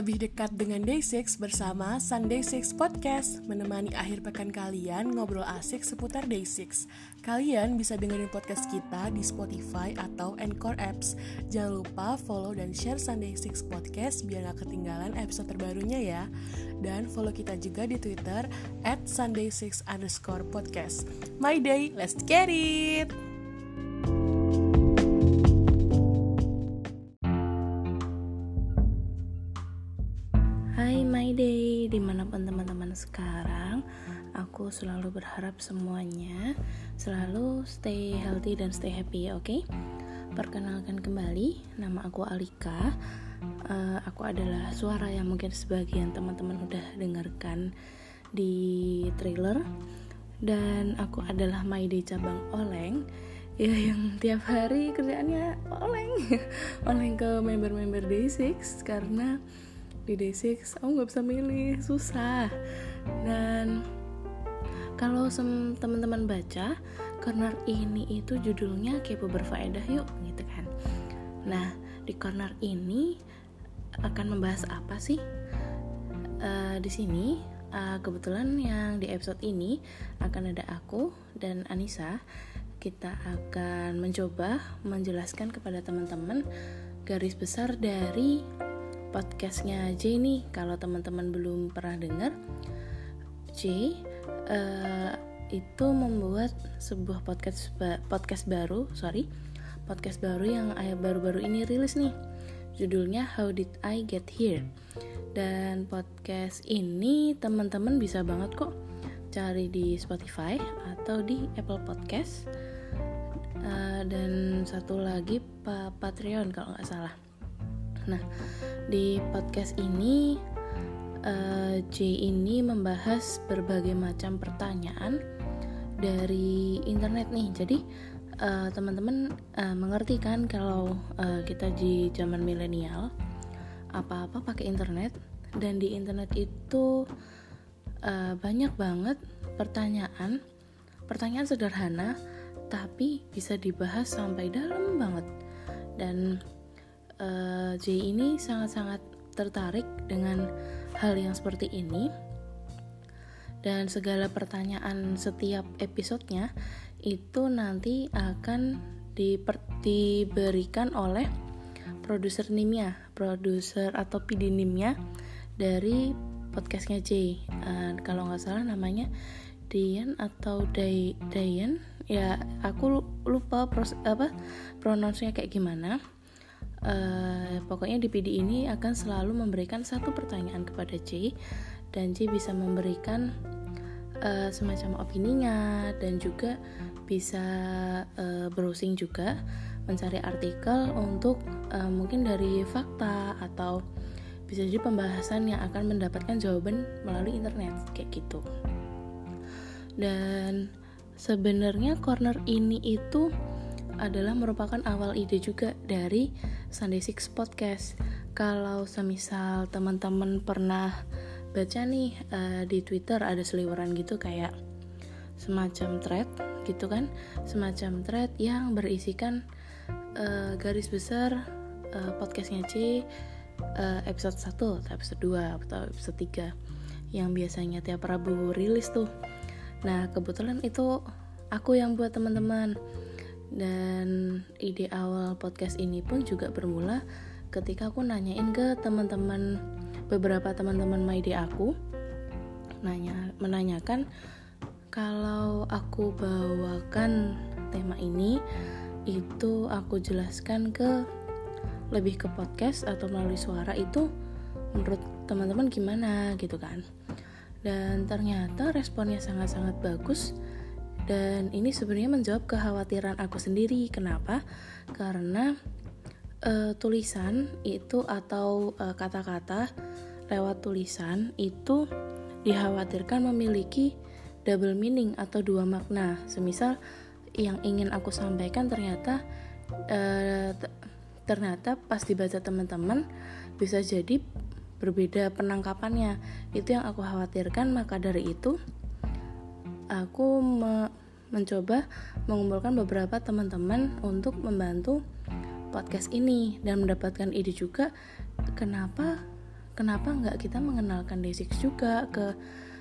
lebih dekat dengan Day6 bersama Sunday 6 Podcast. Menemani akhir pekan kalian ngobrol asik seputar Day6 Kalian bisa dengerin podcast kita di Spotify atau Anchor Apps. Jangan lupa follow dan share Sunday 6 Podcast biar gak ketinggalan episode terbarunya ya. Dan follow kita juga di Twitter at Sunday6 underscore podcast. My day, let's get it! Selalu berharap semuanya selalu stay healthy dan stay happy, oke? Okay? Perkenalkan kembali, nama aku Alika uh, Aku adalah suara yang mungkin sebagian teman-teman udah dengarkan di trailer Dan aku adalah day cabang Oleng ya yang tiap hari kerjaannya oleng oleng ke member-member Day6 karena di Day6 aku nggak bisa milih susah dan kalau teman-teman baca corner ini itu judulnya kepo berfaedah yuk gitu kan. Nah di corner ini akan membahas apa sih? Uh, di sini uh, kebetulan yang di episode ini akan ada aku dan Anissa. Kita akan mencoba menjelaskan kepada teman-teman garis besar dari podcastnya J nih. Kalau teman-teman belum pernah dengar J uh, itu membuat sebuah podcast podcast baru sorry podcast baru yang baru-baru ini rilis nih. Judulnya How Did I Get Here? Dan podcast ini teman-teman bisa banget kok cari di Spotify atau di Apple Podcast. Uh, dan satu lagi pa Patreon kalau nggak salah. Nah, di podcast ini uh, J ini membahas berbagai macam pertanyaan dari internet nih. Jadi uh, teman-teman uh, mengerti kan kalau kita di zaman milenial apa-apa pakai internet dan di internet itu banyak banget pertanyaan pertanyaan sederhana tapi bisa dibahas sampai dalam banget dan J ini sangat-sangat tertarik dengan hal yang seperti ini. Dan segala pertanyaan setiap episodenya itu nanti akan diberikan oleh produser Nimnya, produser atau PD Nimnya dari podcastnya J. Uh, kalau nggak salah namanya Dian atau Day Dayan. Ya aku lupa pros, apa pronounce kayak gimana uh, pokoknya di PD ini akan selalu memberikan satu pertanyaan kepada C dan C bisa memberikan uh, semacam opininya dan juga bisa uh, browsing juga mencari artikel untuk uh, mungkin dari fakta atau bisa jadi pembahasan yang akan mendapatkan jawaban melalui internet kayak gitu. Dan sebenarnya corner ini itu adalah merupakan awal ide juga dari Sunday Six Podcast. Kalau semisal teman-teman pernah baca nih uh, di Twitter ada seliweran gitu kayak semacam thread gitu kan, semacam thread yang berisikan uh, garis besar uh, podcastnya C uh, episode 1 atau episode 2 atau episode 3 yang biasanya tiap Rabu rilis tuh. Nah, kebetulan itu aku yang buat teman-teman dan ide awal podcast ini pun juga bermula ketika aku nanyain ke teman-teman beberapa teman-teman MyD aku nanya menanyakan kalau aku bawakan tema ini itu aku jelaskan ke lebih ke podcast atau melalui suara itu menurut teman-teman gimana? Gitu kan. Dan ternyata responnya sangat-sangat bagus dan ini sebenarnya menjawab kekhawatiran aku sendiri. Kenapa? Karena uh, tulisan itu atau eh, kata-kata lewat tulisan itu dikhawatirkan memiliki double meaning atau dua makna. Semisal yang ingin aku sampaikan ternyata uh, ternyata pas dibaca teman-teman bisa jadi berbeda penangkapannya. Itu yang aku khawatirkan maka dari itu aku me mencoba mengumpulkan beberapa teman-teman untuk membantu podcast ini dan mendapatkan ide juga kenapa kenapa nggak kita mengenalkan Day6 juga ke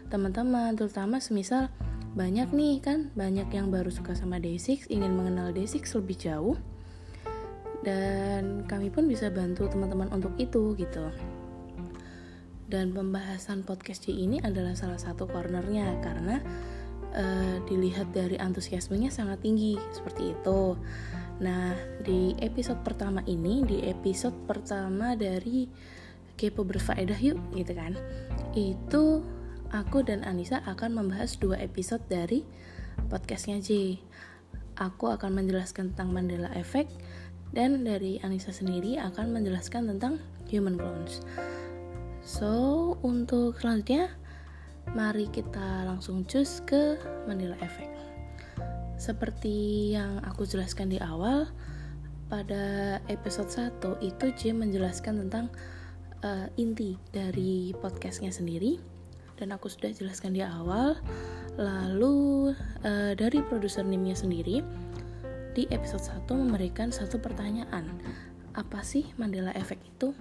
teman-teman terutama semisal banyak nih kan banyak yang baru suka sama Day6 ingin mengenal Day6 lebih jauh. Dan kami pun bisa bantu teman-teman untuk itu gitu. Dan pembahasan podcast J ini adalah salah satu cornernya karena uh, dilihat dari antusiasmenya sangat tinggi seperti itu. Nah, di episode pertama ini, di episode pertama dari Kepo Berfaedah Yuk gitu kan. Itu aku dan Anissa akan membahas dua episode dari podcastnya J. Aku akan menjelaskan tentang Mandela Effect dan dari Anissa sendiri akan menjelaskan tentang Human Clones. So, untuk selanjutnya, mari kita langsung cus ke Mandela Effect. Seperti yang aku jelaskan di awal, pada episode 1 itu Jim menjelaskan tentang uh, inti dari podcastnya sendiri. Dan aku sudah jelaskan di awal lalu uh, dari produser nimnya sendiri di episode 1 memberikan satu pertanyaan. Apa sih Mandela Effect itu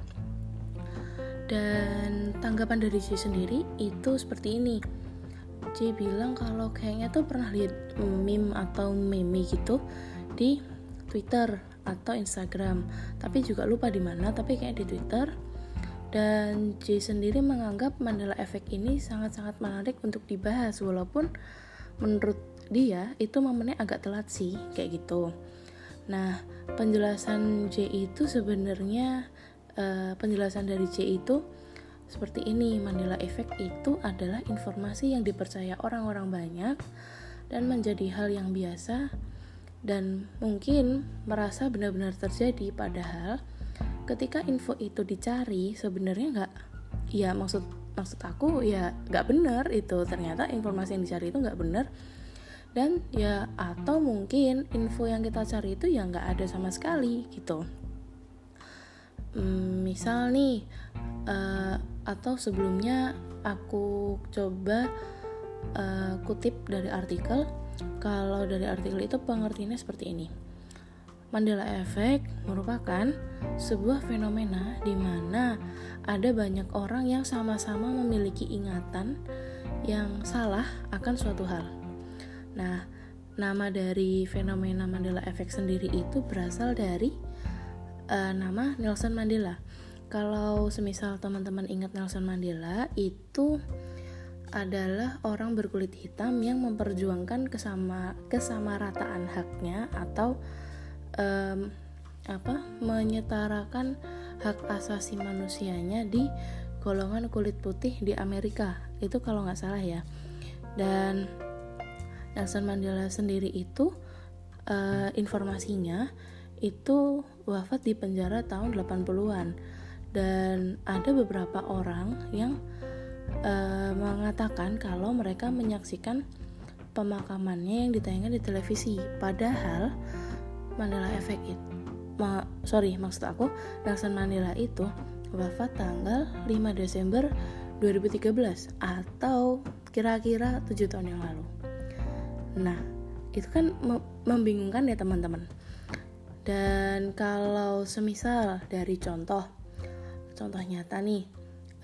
dan tanggapan dari J sendiri itu seperti ini. J bilang kalau kayaknya tuh pernah lihat meme atau meme gitu di Twitter atau Instagram. Tapi juga lupa di mana tapi kayak di Twitter. Dan J sendiri menganggap Mandela Effect ini sangat-sangat menarik untuk dibahas walaupun menurut dia itu momennya agak telat sih kayak gitu. Nah penjelasan J itu sebenarnya uh, penjelasan dari C itu seperti ini, Mandela Effect itu adalah informasi yang dipercaya orang-orang banyak dan menjadi hal yang biasa dan mungkin merasa benar-benar terjadi. Padahal ketika info itu dicari sebenarnya nggak ya maksud maksud aku ya nggak benar itu. Ternyata informasi yang dicari itu nggak benar. Dan ya atau mungkin info yang kita cari itu ya nggak ada sama sekali gitu hmm, misal nih uh, atau sebelumnya aku coba uh, kutip dari artikel kalau dari artikel itu pengertiannya seperti ini Mandela Effect merupakan sebuah fenomena di mana ada banyak orang yang sama-sama memiliki ingatan yang salah akan suatu hal. Nah, nama dari fenomena Mandela Effect sendiri itu berasal dari uh, nama Nelson Mandela. Kalau semisal teman-teman ingat Nelson Mandela itu adalah orang berkulit hitam yang memperjuangkan kesama kesamarataan haknya atau um, apa menyetarakan hak asasi manusianya di golongan kulit putih di Amerika itu kalau nggak salah ya dan Nelson Mandela sendiri itu uh, informasinya itu wafat di penjara tahun 80-an dan ada beberapa orang yang uh, mengatakan kalau mereka menyaksikan pemakamannya yang ditayangkan di televisi. Padahal Mandela Effect itu ma sorry maksud aku Nelson Mandela itu wafat tanggal 5 Desember 2013 atau kira-kira 7 tahun yang lalu. Nah itu kan membingungkan ya teman-teman dan kalau semisal dari contoh, contoh nyata nih,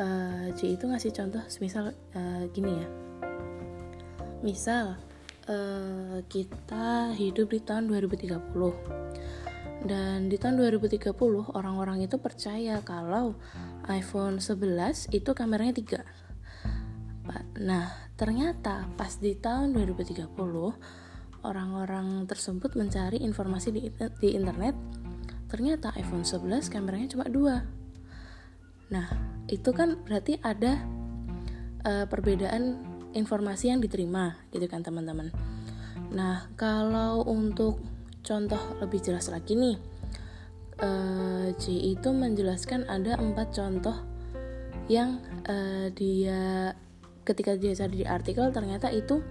uh, itu ngasih contoh semisal uh, gini ya. Misal uh, kita hidup di tahun 2030 dan di tahun 2030 orang-orang itu percaya kalau iPhone 11 itu kameranya 3 Nah ternyata pas di tahun 2030 orang-orang tersebut mencari informasi di, di internet, ternyata iPhone 11 kameranya cuma dua. Nah, itu kan berarti ada uh, perbedaan informasi yang diterima, gitu kan teman-teman. Nah, kalau untuk contoh lebih jelas lagi nih, uh, itu menjelaskan ada empat contoh yang uh, dia ketika dia cari di artikel ternyata itu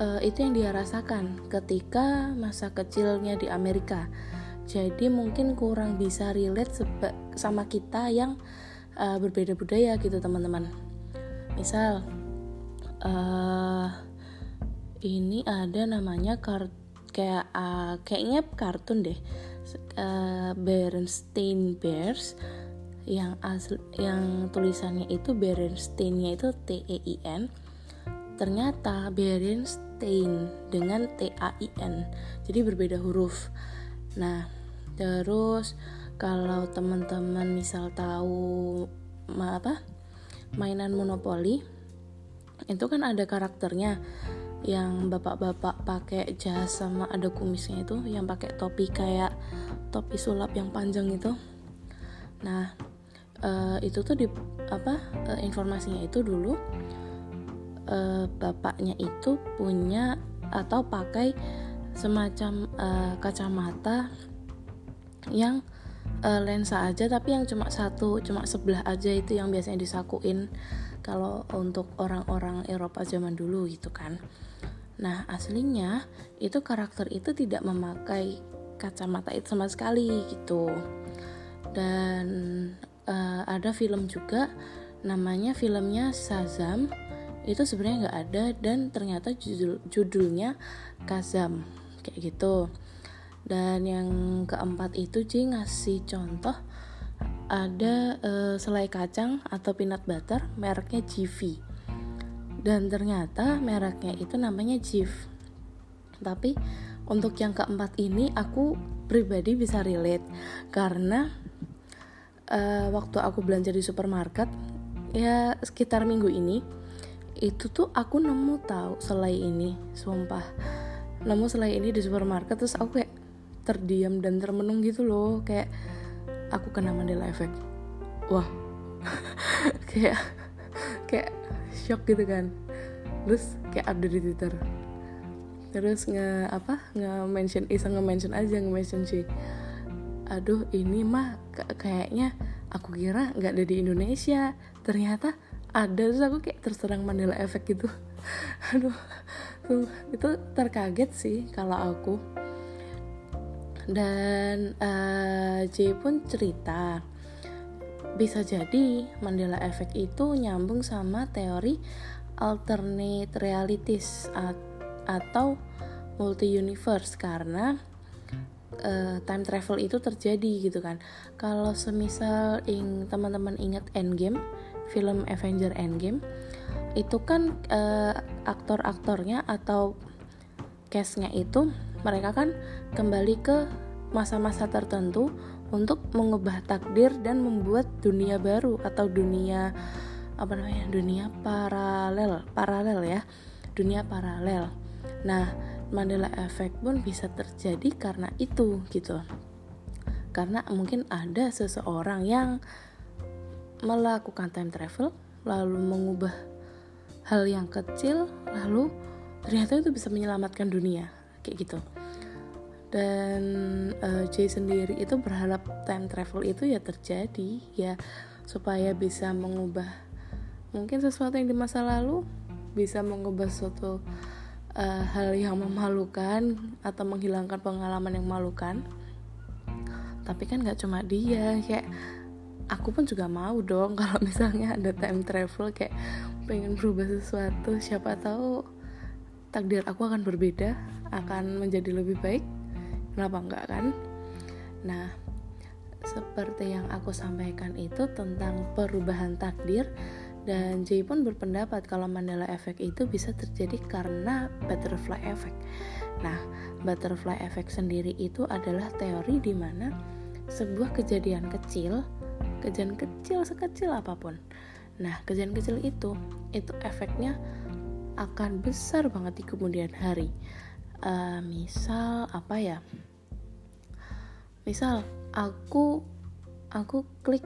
uh, itu yang dia rasakan ketika masa kecilnya di Amerika. Jadi mungkin kurang bisa relate sama kita yang uh, berbeda budaya gitu teman-teman. Misal uh, ini ada namanya kart kayak uh, kayaknya kartun deh uh, Bernstein Bears yang asli, yang tulisannya itu Berensteinnya itu T E I N ternyata Berenstein dengan T A I N. Jadi berbeda huruf. Nah terus kalau teman-teman misal tahu apa mainan monopoli itu kan ada karakternya. Yang bapak-bapak pakai jas sama ada kumisnya itu yang pakai topi kayak topi sulap yang panjang itu. Nah uh, itu tuh di apa uh, informasinya itu dulu uh, bapaknya itu punya atau pakai semacam uh, kacamata yang uh, lensa aja tapi yang cuma satu cuma sebelah aja itu yang biasanya disakuin kalau untuk orang-orang Eropa zaman dulu gitu kan Nah, aslinya itu karakter itu tidak memakai kacamata itu sama sekali gitu. Dan uh, ada film juga namanya filmnya Shazam itu sebenarnya nggak ada dan ternyata judul judulnya Kazam kayak gitu. Dan yang keempat itu Ji ngasih contoh ada uh, selai kacang atau peanut butter mereknya Jiffy dan ternyata mereknya itu namanya Jif tapi untuk yang keempat ini aku pribadi bisa relate karena uh, waktu aku belanja di supermarket ya sekitar minggu ini itu tuh aku nemu tahu selai ini sumpah. Nemu selai ini di supermarket terus aku kayak terdiam dan termenung gitu loh. Kayak aku kena Mandela effect wah. Kayak kayak shock gitu kan. Terus kayak update di twitter. Terus nge apa nge mention iseng nge mention aja nge mention sih. Aduh ini mah kayaknya aku kira nggak ada di Indonesia. Ternyata ada terus aku kayak terserang Mandela efek gitu. Aduh itu terkaget sih kalau aku. Dan uh, J pun cerita bisa jadi Mandela Effect itu nyambung sama teori alternate realities atau multi universe karena uh, time travel itu terjadi gitu kan. Kalau semisal ing teman-teman ingat Endgame, film Avenger Endgame, itu kan uh, aktor-aktornya atau castnya itu mereka kan kembali ke masa-masa tertentu untuk mengubah takdir dan membuat dunia baru atau dunia apa namanya dunia paralel paralel ya dunia paralel. Nah Mandela Effect pun bisa terjadi karena itu gitu. Karena mungkin ada seseorang yang melakukan time travel lalu mengubah hal yang kecil lalu ternyata itu bisa menyelamatkan dunia kayak gitu. Dan uh, Jay sendiri itu berharap time travel itu ya terjadi ya supaya bisa mengubah mungkin sesuatu yang di masa lalu bisa mengubah suatu uh, hal yang memalukan atau menghilangkan pengalaman yang memalukan. Tapi kan nggak cuma dia kayak aku pun juga mau dong kalau misalnya ada time travel kayak pengen berubah sesuatu siapa tahu takdir aku akan berbeda akan menjadi lebih baik kenapa enggak kan nah seperti yang aku sampaikan itu tentang perubahan takdir dan Jay pun berpendapat kalau Mandela Effect itu bisa terjadi karena butterfly effect. Nah, butterfly effect sendiri itu adalah teori di mana sebuah kejadian kecil, kejadian kecil sekecil apa pun. Nah, kejadian kecil itu itu efeknya akan besar banget di kemudian hari. Uh, misal apa ya? misal aku aku klik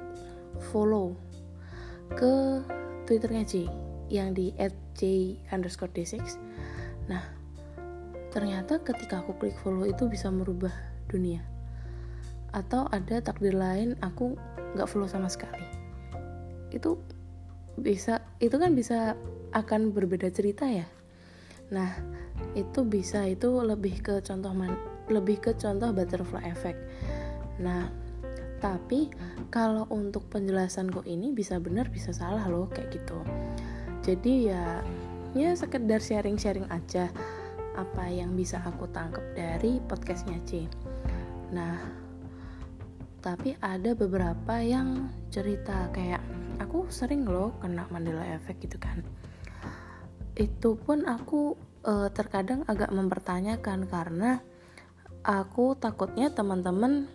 follow ke twitternya J yang di @j underscore d6 nah ternyata ketika aku klik follow itu bisa merubah dunia atau ada takdir lain aku nggak follow sama sekali itu bisa itu kan bisa akan berbeda cerita ya nah itu bisa itu lebih ke contoh man, lebih ke contoh butterfly effect. Nah, tapi kalau untuk penjelasanku ini bisa benar bisa salah loh kayak gitu. Jadi ya ya sekedar sharing-sharing aja apa yang bisa aku tangkap dari podcastnya C. Nah, tapi ada beberapa yang cerita kayak aku sering loh kena Mandela Effect gitu kan. Itu pun aku uh, terkadang agak mempertanyakan karena aku takutnya teman-teman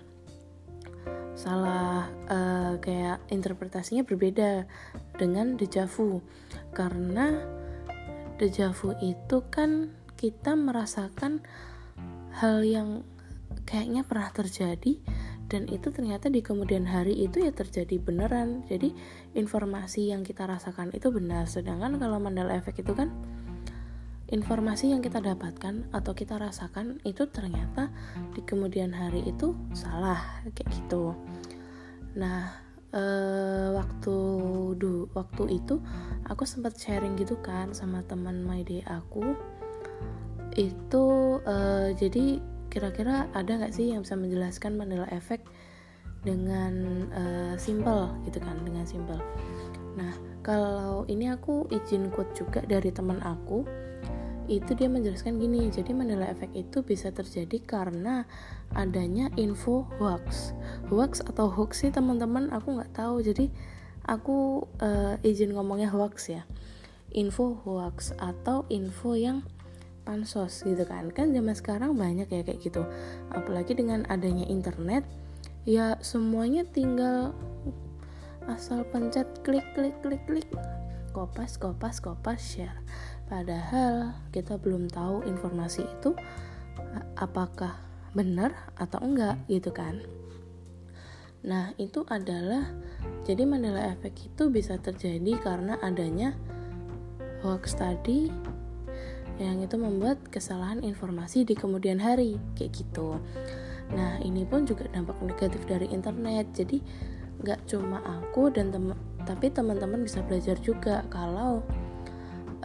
salah uh, kayak interpretasinya berbeda dengan dejavu karena dejavu itu kan kita merasakan hal yang kayaknya pernah terjadi dan itu ternyata di kemudian hari itu ya terjadi beneran. Jadi informasi yang kita rasakan itu benar. Sedangkan kalau Mandela Effect itu kan informasi yang kita dapatkan atau kita rasakan itu ternyata di kemudian hari itu salah kayak gitu. Nah eh, waktu du waktu itu aku sempat sharing gitu kan sama teman my day aku. Itu eh, jadi kira-kira ada nggak sih yang bisa menjelaskan Mandela Effect dengan uh, simple gitu kan dengan simple? Nah kalau ini aku izin quote juga dari teman aku itu dia menjelaskan gini jadi Mandela Effect itu bisa terjadi karena adanya info hoax. Hoax atau hoax sih teman-teman aku nggak tahu. Jadi aku uh, izin ngomongnya hoax ya. Info hoax atau info yang pansos gitu kan. Kan zaman sekarang banyak ya kayak gitu. Apalagi dengan adanya internet ya semuanya tinggal asal pencet klik klik klik klik. Kopas kopas kopas share padahal kita belum tahu informasi itu apakah benar atau enggak gitu kan. Nah itu adalah jadi Mandela Effect itu bisa terjadi karena adanya hoax tadi yang itu membuat kesalahan informasi di kemudian hari kayak gitu. Nah ini pun juga dampak negatif dari internet. Jadi nggak cuma aku dan tem tapi teman-teman bisa belajar juga kalau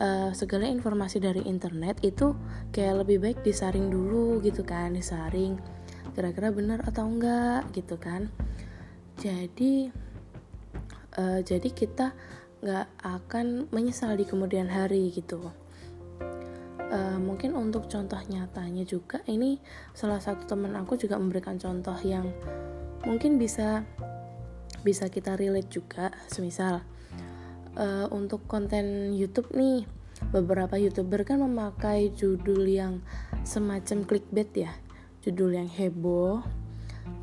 uh, segala informasi dari internet itu kayak lebih baik disaring dulu gitu kan disaring kira-kira benar atau enggak gitu kan. Jadi uh, jadi kita nggak akan menyesal di kemudian hari gitu uh, mungkin untuk contoh nyatanya juga ini salah satu teman aku juga memberikan contoh yang mungkin bisa bisa kita relate juga. Semisal uh, untuk konten YouTube nih beberapa youtuber kan memakai judul yang semacam clickbait ya judul yang heboh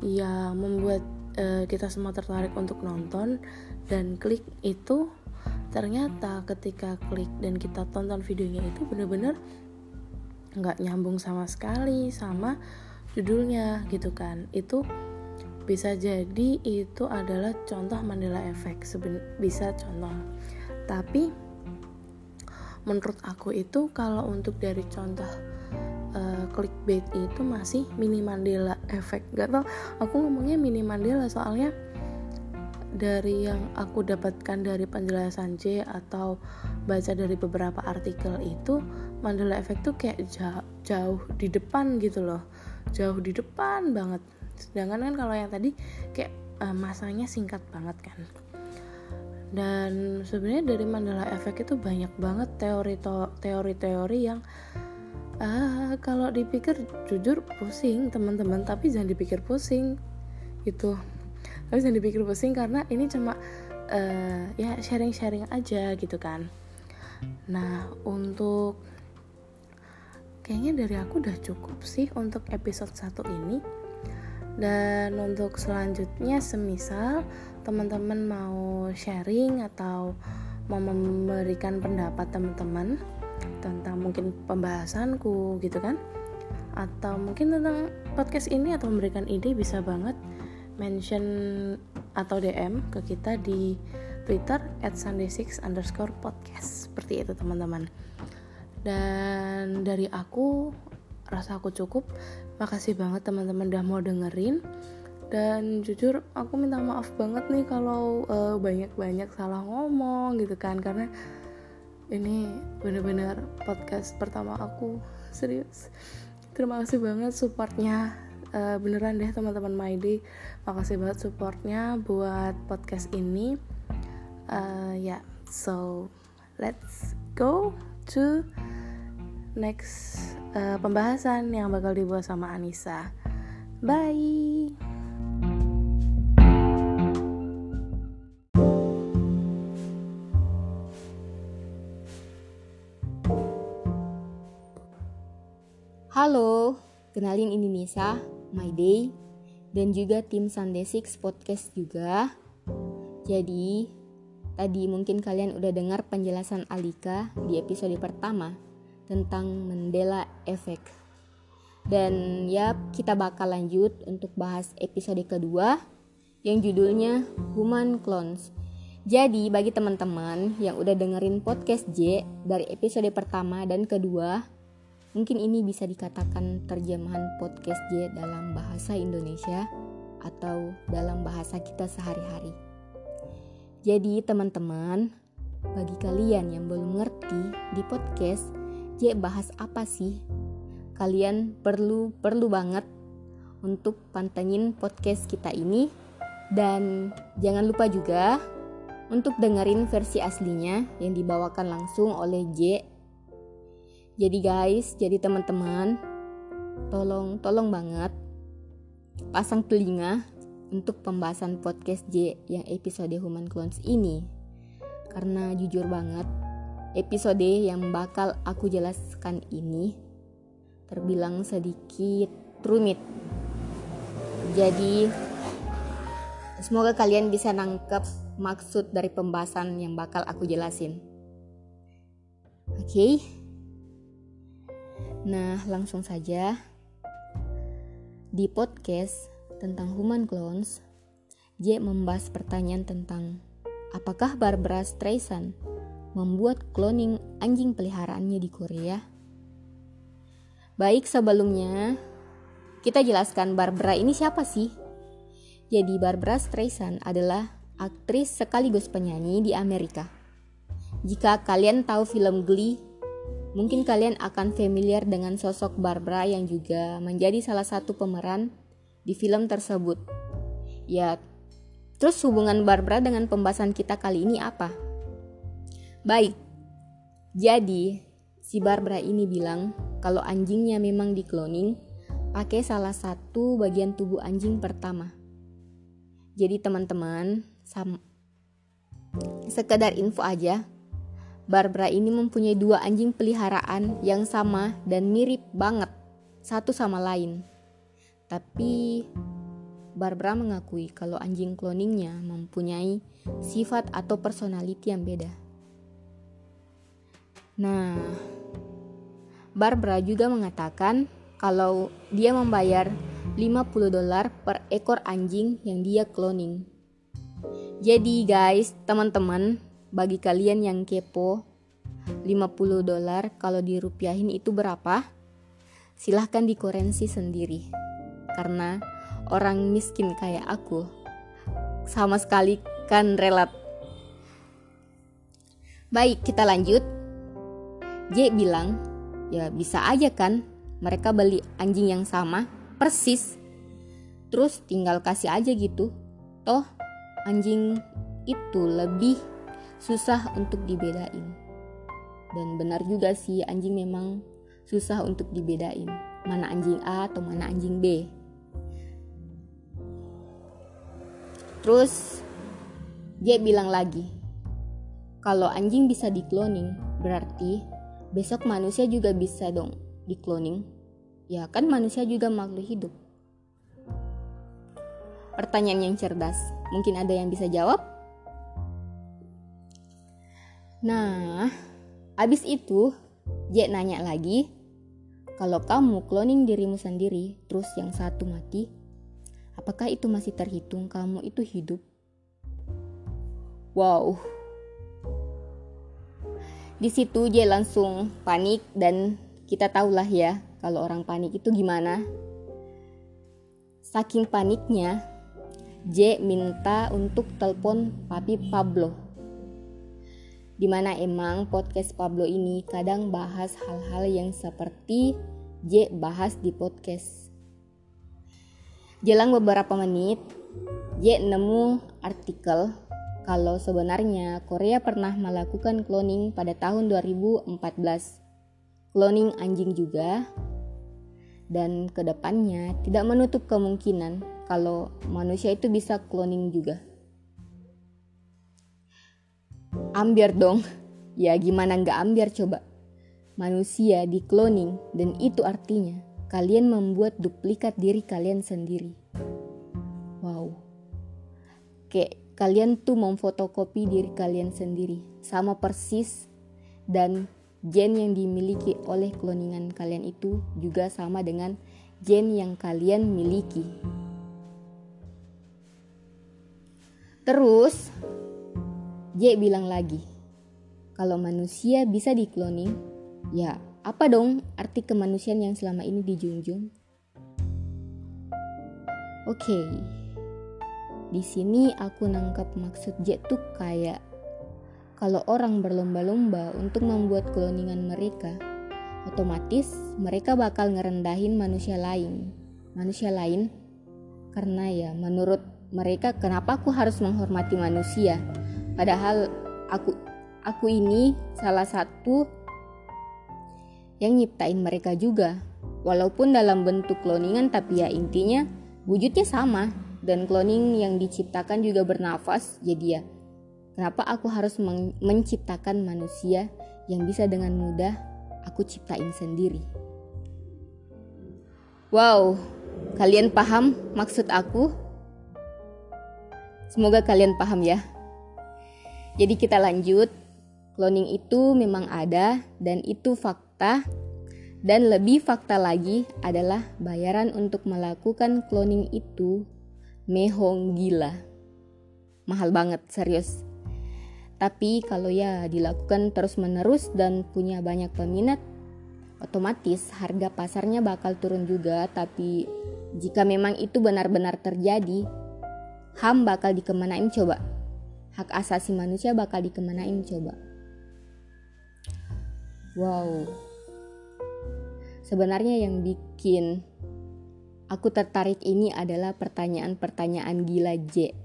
yang membuat uh, kita semua tertarik untuk nonton dan klik itu ternyata ketika klik dan kita tonton videonya itu bener-bener nggak nyambung sama sekali sama judulnya gitu kan. Itu bisa jadi itu adalah contoh Mandela Effect Seben bisa contoh. Tapi menurut aku itu kalau untuk dari contoh uh, clickbait itu masih mini Mandela Effect. Gak tau aku ngomongnya mini Mandela soalnya dari yang aku dapatkan dari penjelasan C atau baca dari beberapa artikel itu Mandela Effect tuh kayak jauh, jauh di depan gitu loh. Jauh di depan banget. Sedangkan kan kalau yang tadi kayak uh, masanya singkat banget kan. Dan sebenarnya dari Mandela Effect itu banyak banget teori teori-teori yang uh, kalau dipikir jujur pusing teman-teman tapi jangan dipikir pusing. Gitu tapi jangan dipikir pusing karena ini cuma uh, ya sharing-sharing aja gitu kan. Nah untuk kayaknya dari aku udah cukup sih untuk episode 1 ini. Dan untuk selanjutnya semisal teman-teman mau sharing atau mau memberikan pendapat teman-teman tentang mungkin pembahasanku gitu kan. Atau mungkin tentang podcast ini atau memberikan ide bisa banget mention atau DM ke kita di Twitter at sunday6 underscore podcast. Seperti itu teman-teman. Dan dari aku rasa aku cukup. Makasih banget teman-teman udah mau dengerin. Dan jujur aku minta maaf banget nih kalau uh, banyak-banyak salah ngomong gitu kan. Karena ini bener-bener podcast pertama aku. Serius. Terima kasih banget supportnya uh, beneran deh teman-teman Maidi. Makasih banget supportnya buat podcast ini. Uh, ya yeah. so let's go to next uh, pembahasan yang bakal dibuat sama Anissa. Bye! Halo, kenalin ini Nisa, My Day, dan juga tim Sunday Six Podcast juga. Jadi, tadi mungkin kalian udah dengar penjelasan Alika di episode pertama tentang Mandela Effect. Dan ya, kita bakal lanjut untuk bahas episode kedua yang judulnya Human Clones. Jadi, bagi teman-teman yang udah dengerin podcast J dari episode pertama dan kedua, Mungkin ini bisa dikatakan terjemahan podcast J dalam bahasa Indonesia atau dalam bahasa kita sehari-hari. Jadi teman-teman, bagi kalian yang belum ngerti di podcast J bahas apa sih? Kalian perlu perlu banget untuk pantengin podcast kita ini dan jangan lupa juga untuk dengerin versi aslinya yang dibawakan langsung oleh J jadi guys, jadi teman-teman, tolong tolong banget pasang telinga untuk pembahasan podcast J yang episode Human Clones ini. Karena jujur banget, episode yang bakal aku jelaskan ini terbilang sedikit rumit. Jadi semoga kalian bisa nangkep maksud dari pembahasan yang bakal aku jelasin. Oke. Okay? Nah, langsung saja di podcast tentang human clones, J membahas pertanyaan tentang apakah Barbara Streisand membuat cloning anjing peliharaannya di Korea? Baik, sebelumnya kita jelaskan Barbara ini siapa sih? Jadi Barbara Streisand adalah aktris sekaligus penyanyi di Amerika. Jika kalian tahu film Glee Mungkin kalian akan familiar dengan sosok Barbara yang juga menjadi salah satu pemeran di film tersebut. Ya, terus hubungan Barbara dengan pembahasan kita kali ini apa? Baik, jadi si Barbara ini bilang kalau anjingnya memang dikloning pakai salah satu bagian tubuh anjing pertama. Jadi teman-teman, sekedar info aja, Barbara ini mempunyai dua anjing peliharaan yang sama dan mirip banget satu sama lain. Tapi Barbara mengakui kalau anjing cloningnya mempunyai sifat atau personality yang beda. Nah, Barbara juga mengatakan kalau dia membayar 50 dolar per ekor anjing yang dia cloning. Jadi guys, teman-teman, bagi kalian yang kepo 50 dolar kalau dirupiahin itu berapa? Silahkan dikorensi sendiri. Karena orang miskin kayak aku Sama sekali kan relat. Baik kita lanjut. J bilang Ya bisa aja kan? Mereka beli anjing yang sama. Persis. Terus tinggal kasih aja gitu. Toh anjing itu lebih susah untuk dibedain. Dan benar juga sih anjing memang susah untuk dibedain. Mana anjing A atau mana anjing B. Terus dia bilang lagi, kalau anjing bisa dikloning, berarti besok manusia juga bisa dong dikloning. Ya kan manusia juga makhluk hidup. Pertanyaan yang cerdas. Mungkin ada yang bisa jawab? Nah, abis itu Jack nanya lagi, kalau kamu cloning dirimu sendiri, terus yang satu mati, apakah itu masih terhitung kamu itu hidup? Wow. Di situ Jack langsung panik dan kita tahulah ya kalau orang panik itu gimana. Saking paniknya, J minta untuk telepon papi Pablo di mana emang podcast Pablo ini kadang bahas hal-hal yang seperti J bahas di podcast. Jelang beberapa menit, J nemu artikel kalau sebenarnya Korea pernah melakukan cloning pada tahun 2014. Cloning anjing juga, dan ke depannya tidak menutup kemungkinan kalau manusia itu bisa cloning juga ambiar dong. Ya gimana nggak ambiar coba. Manusia di cloning dan itu artinya kalian membuat duplikat diri kalian sendiri. Wow. Kayak kalian tuh memfotokopi diri kalian sendiri sama persis dan gen yang dimiliki oleh kloningan kalian itu juga sama dengan gen yang kalian miliki. Terus, J bilang lagi, kalau manusia bisa dikloning, ya apa dong arti kemanusiaan yang selama ini dijunjung? Oke, okay. di sini aku nangkap maksud J tuh kayak kalau orang berlomba-lomba untuk membuat kloningan mereka, otomatis mereka bakal ngerendahin manusia lain. Manusia lain karena ya menurut mereka kenapa aku harus menghormati manusia? Padahal aku aku ini salah satu yang nyiptain mereka juga. Walaupun dalam bentuk kloningan tapi ya intinya wujudnya sama dan cloning yang diciptakan juga bernafas jadi ya Kenapa aku harus men menciptakan manusia yang bisa dengan mudah aku ciptain sendiri? Wow, kalian paham maksud aku? Semoga kalian paham ya. Jadi kita lanjut. Cloning itu memang ada dan itu fakta. Dan lebih fakta lagi adalah bayaran untuk melakukan cloning itu mehong gila. Mahal banget, serius. Tapi kalau ya dilakukan terus-menerus dan punya banyak peminat, otomatis harga pasarnya bakal turun juga. Tapi jika memang itu benar-benar terjadi, HAM bakal dikemanain coba. Hak asasi manusia bakal dikemanain coba. Wow. Sebenarnya yang bikin aku tertarik ini adalah pertanyaan-pertanyaan gila J.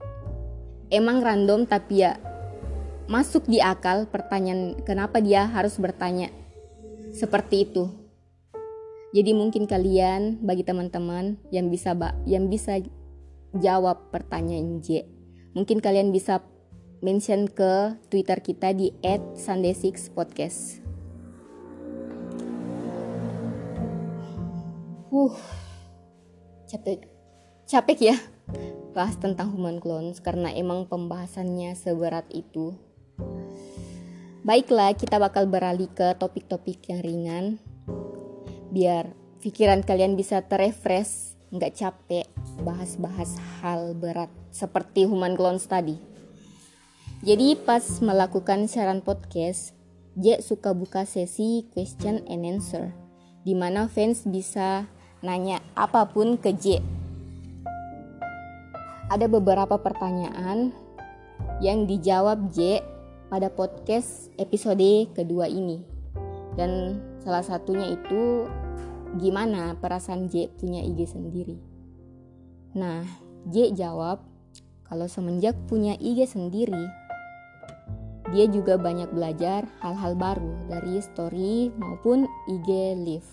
Emang random tapi ya masuk di akal pertanyaan kenapa dia harus bertanya seperti itu. Jadi mungkin kalian bagi teman-teman yang bisa yang bisa jawab pertanyaan J. Mungkin kalian bisa mention ke Twitter kita di @sunday6podcast. Uh, capek, capek ya bahas tentang human clones karena emang pembahasannya seberat itu. Baiklah, kita bakal beralih ke topik-topik yang ringan. Biar pikiran kalian bisa terrefresh, nggak capek bahas-bahas hal berat seperti human clones tadi. Jadi pas melakukan siaran podcast, J suka buka sesi question and answer, di mana fans bisa nanya apa pun ke J. Ada beberapa pertanyaan yang dijawab J pada podcast episode kedua ini. Dan salah satunya itu gimana perasaan J punya IG sendiri. Nah, J jawab kalau semenjak punya IG sendiri, dia juga banyak belajar hal-hal baru dari story maupun IG live.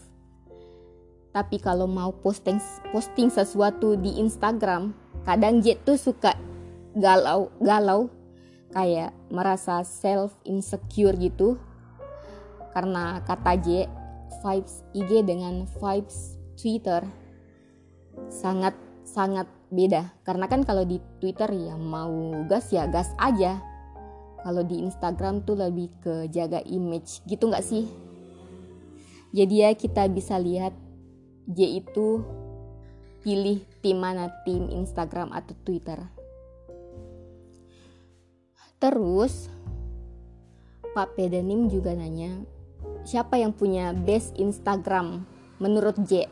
Tapi kalau mau posting posting sesuatu di Instagram, kadang J tuh suka galau galau kayak merasa self insecure gitu. Karena kata J vibes IG dengan vibes Twitter sangat sangat beda. Karena kan kalau di Twitter ya mau gas ya gas aja kalau di Instagram tuh lebih ke jaga image gitu nggak sih jadi ya kita bisa lihat J itu pilih tim mana tim Instagram atau Twitter Terus Pak Pedanim juga nanya, siapa yang punya best Instagram menurut J?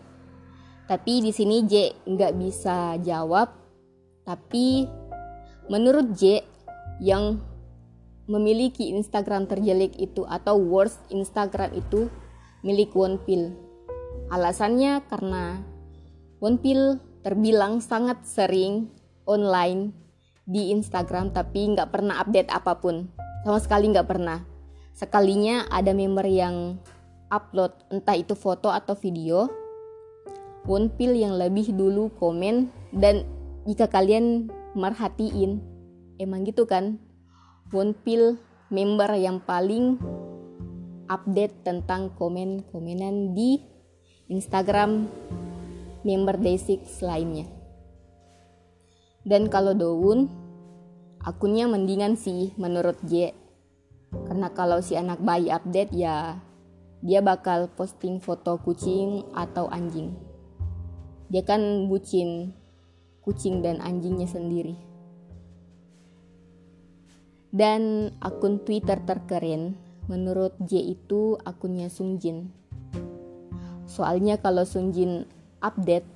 Tapi di sini J nggak bisa jawab. Tapi menurut J yang memiliki Instagram terjelek itu atau worst Instagram itu milik Wonpil. Alasannya karena Wonpil terbilang sangat sering online di Instagram tapi nggak pernah update apa pun. Sama sekali nggak pernah. Sekalinya ada member yang upload entah itu foto atau video Wonpil yang lebih dulu komen dan jika kalian merhatiin emang gitu kan Wonpil member yang paling update tentang komen-komenan di Instagram member Day6 lainnya. Dan kalau Daun, akunnya mendingan sih menurut J. Karena kalau si anak bayi update ya dia bakal posting foto kucing atau anjing. Dia kan bucin kucing dan anjingnya sendiri. Dan akun Twitter terkeren menurut J itu akunnya Sungjin. Soalnya kalau Sungjin update,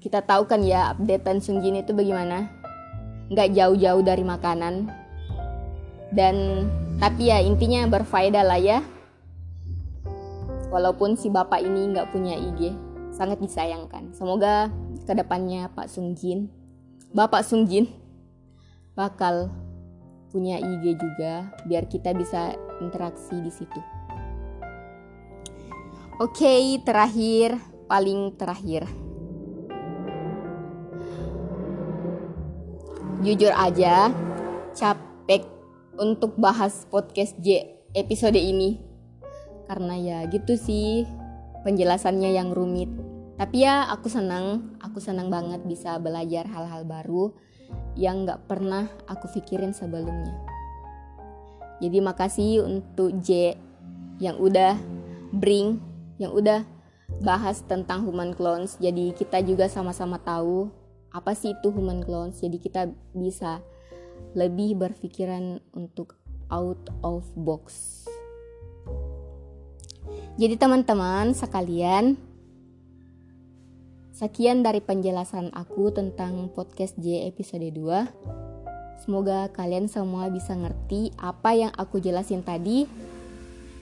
kita tahu kan ya updatean Sungjin itu bagaimana? Nggak jauh-jauh dari makanan. Dan tapi ya intinya berfaedah lah ya. Walaupun si bapak ini nggak punya IG, sangat disayangkan. Semoga ke depannya Pak Sungjin, Bapak Sungjin bakal punya IG juga biar kita bisa interaksi di situ. Oke, okay, terakhir, paling terakhir. Jujur aja, capek untuk bahas podcast J episode ini. Karena ya gitu sih, penjelasannya yang rumit. Tapi ya aku senang, aku senang banget bisa belajar hal-hal baru yang gak pernah aku pikirin sebelumnya. Jadi makasih untuk J yang udah bring, yang udah bahas tentang human clones. Jadi kita juga sama-sama tahu apa sih itu human clones. Jadi kita bisa lebih berpikiran untuk out of box. Jadi teman-teman sekalian, sekian dari penjelasan aku tentang podcast J episode 2. Semoga kalian semua bisa ngerti apa yang aku jelasin tadi.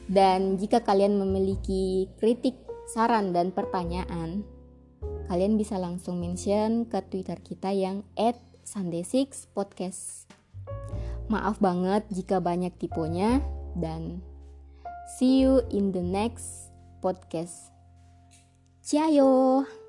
Dan jika kalian memiliki kritik, saran, dan pertanyaan, kalian bisa langsung mention ke Twitter kita yang @sunday6podcast. Maaf banget jika banyak tiponya dan see you in the next podcast. Ciao.